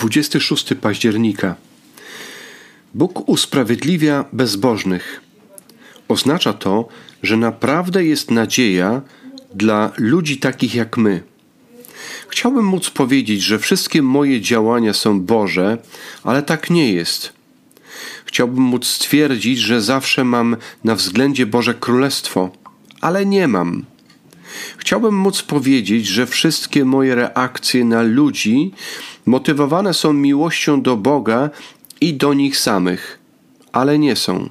26 października. Bóg usprawiedliwia bezbożnych. Oznacza to, że naprawdę jest nadzieja dla ludzi takich jak my. Chciałbym móc powiedzieć, że wszystkie moje działania są Boże, ale tak nie jest. Chciałbym móc stwierdzić, że zawsze mam na względzie Boże Królestwo, ale nie mam. Chciałbym móc powiedzieć, że wszystkie moje reakcje na ludzi motywowane są miłością do Boga i do nich samych, ale nie są.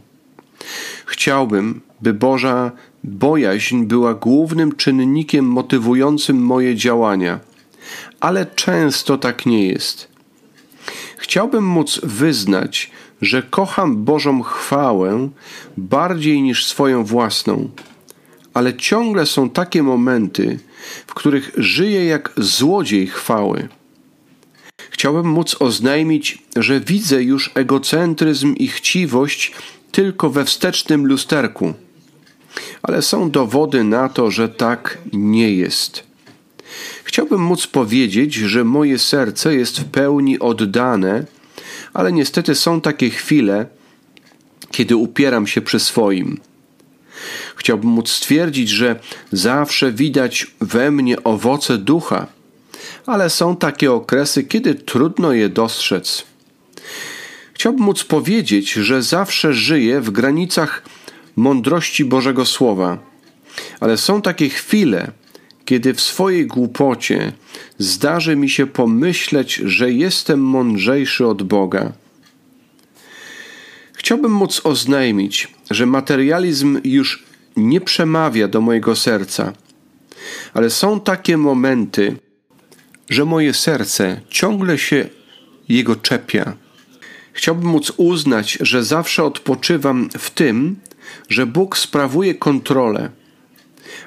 Chciałbym, by Boża bojaźń była głównym czynnikiem motywującym moje działania, ale często tak nie jest. Chciałbym móc wyznać, że kocham Bożą chwałę bardziej niż swoją własną ale ciągle są takie momenty, w których żyję jak złodziej chwały. Chciałbym móc oznajmić, że widzę już egocentryzm i chciwość tylko we wstecznym lusterku, ale są dowody na to, że tak nie jest. Chciałbym móc powiedzieć, że moje serce jest w pełni oddane, ale niestety są takie chwile, kiedy upieram się przy swoim. Chciałbym móc stwierdzić, że zawsze widać we mnie owoce ducha, ale są takie okresy, kiedy trudno je dostrzec. Chciałbym móc powiedzieć, że zawsze żyję w granicach mądrości Bożego Słowa, ale są takie chwile, kiedy w swojej głupocie zdarzy mi się pomyśleć, że jestem mądrzejszy od Boga. Chciałbym móc oznajmić, że materializm już nie przemawia do mojego serca, ale są takie momenty, że moje serce ciągle się jego czepia. Chciałbym móc uznać, że zawsze odpoczywam w tym, że Bóg sprawuje kontrolę,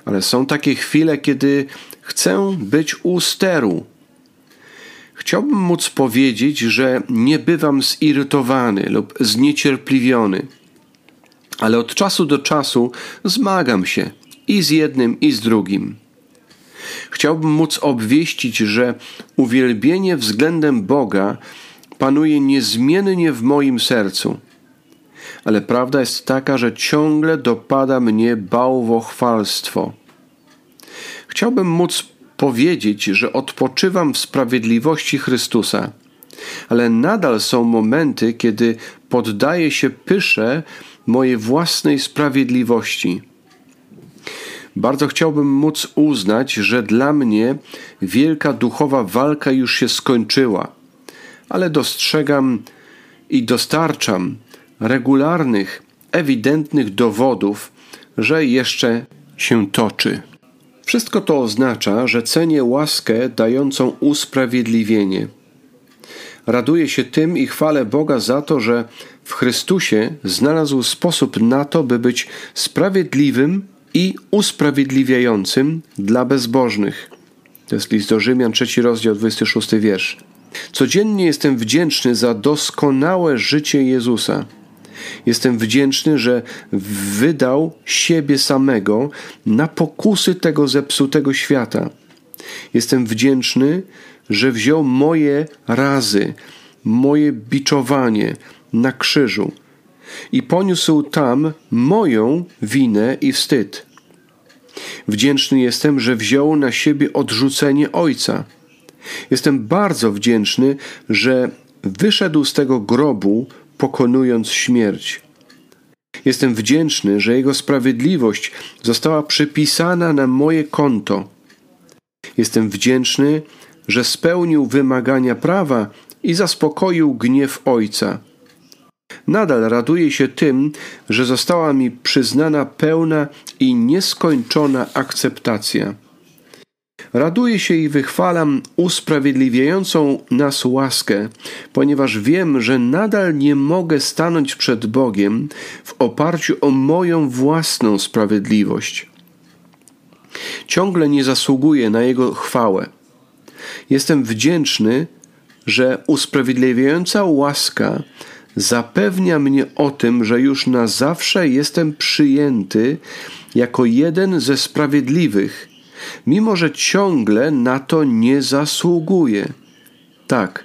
ale są takie chwile, kiedy chcę być u steru. Chciałbym móc powiedzieć, że nie bywam zirytowany lub zniecierpliwiony ale od czasu do czasu zmagam się i z jednym, i z drugim. Chciałbym móc obwieścić, że uwielbienie względem Boga panuje niezmiennie w moim sercu. Ale prawda jest taka, że ciągle dopada mnie bałwochwalstwo. Chciałbym móc powiedzieć, że odpoczywam w sprawiedliwości Chrystusa, ale nadal są momenty, kiedy poddaję się pysze mojej własnej sprawiedliwości. Bardzo chciałbym móc uznać, że dla mnie wielka duchowa walka już się skończyła, ale dostrzegam i dostarczam regularnych, ewidentnych dowodów, że jeszcze się toczy. Wszystko to oznacza, że cenię łaskę dającą usprawiedliwienie. Raduję się tym i chwalę Boga za to, że w Chrystusie znalazł sposób na to, by być sprawiedliwym i usprawiedliwiającym dla bezbożnych. To jest list do Rzymian, trzeci rozdział, 26 wiersz. Codziennie jestem wdzięczny za doskonałe życie Jezusa. Jestem wdzięczny, że wydał siebie samego na pokusy tego zepsutego świata. Jestem wdzięczny, że wziął moje razy, moje biczowanie, na krzyżu i poniósł tam moją winę i wstyd. Wdzięczny jestem, że wziął na siebie odrzucenie Ojca. Jestem bardzo wdzięczny, że wyszedł z tego grobu, pokonując śmierć. Jestem wdzięczny, że Jego sprawiedliwość została przypisana na moje konto. Jestem wdzięczny, że spełnił wymagania prawa i zaspokoił gniew Ojca. Nadal raduję się tym, że została mi przyznana pełna i nieskończona akceptacja. Raduję się i wychwalam usprawiedliwiającą nas łaskę, ponieważ wiem, że nadal nie mogę stanąć przed Bogiem w oparciu o moją własną sprawiedliwość. Ciągle nie zasługuję na Jego chwałę. Jestem wdzięczny, że usprawiedliwiająca łaska zapewnia mnie o tym, że już na zawsze jestem przyjęty jako jeden ze sprawiedliwych, mimo że ciągle na to nie zasługuję. Tak,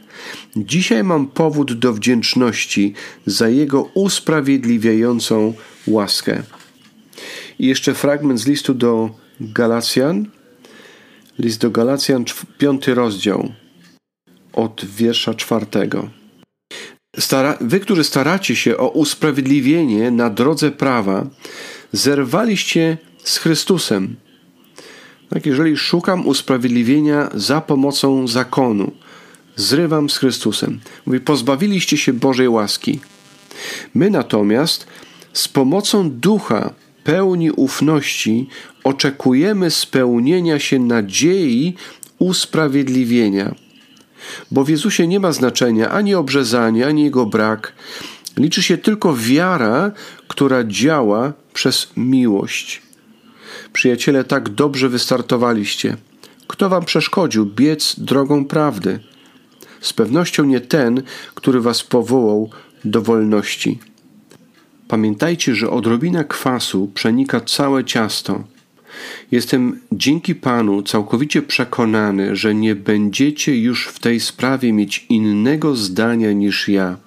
dzisiaj mam powód do wdzięczności za Jego usprawiedliwiającą łaskę. I jeszcze fragment z listu do Galacjan. List do Galacjan, piąty rozdział, od wiersza czwartego. Stara, wy, którzy staracie się o usprawiedliwienie na drodze prawa, zerwaliście z Chrystusem. Tak, jeżeli szukam usprawiedliwienia za pomocą zakonu, zrywam z Chrystusem. Mówi, pozbawiliście się Bożej łaski. My natomiast z pomocą ducha pełni ufności oczekujemy spełnienia się nadziei usprawiedliwienia. Bo w Jezusie nie ma znaczenia ani obrzezanie, ani jego brak. Liczy się tylko wiara, która działa przez miłość. Przyjaciele, tak dobrze wystartowaliście. Kto wam przeszkodził biec drogą prawdy? Z pewnością nie ten, który was powołał do wolności. Pamiętajcie, że odrobina kwasu przenika całe ciasto. Jestem dzięki Panu całkowicie przekonany, że nie będziecie już w tej sprawie mieć innego zdania niż ja.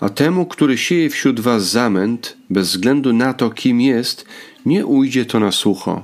A temu, który sieje wśród was zamęt, bez względu na to, kim jest, nie ujdzie to na sucho.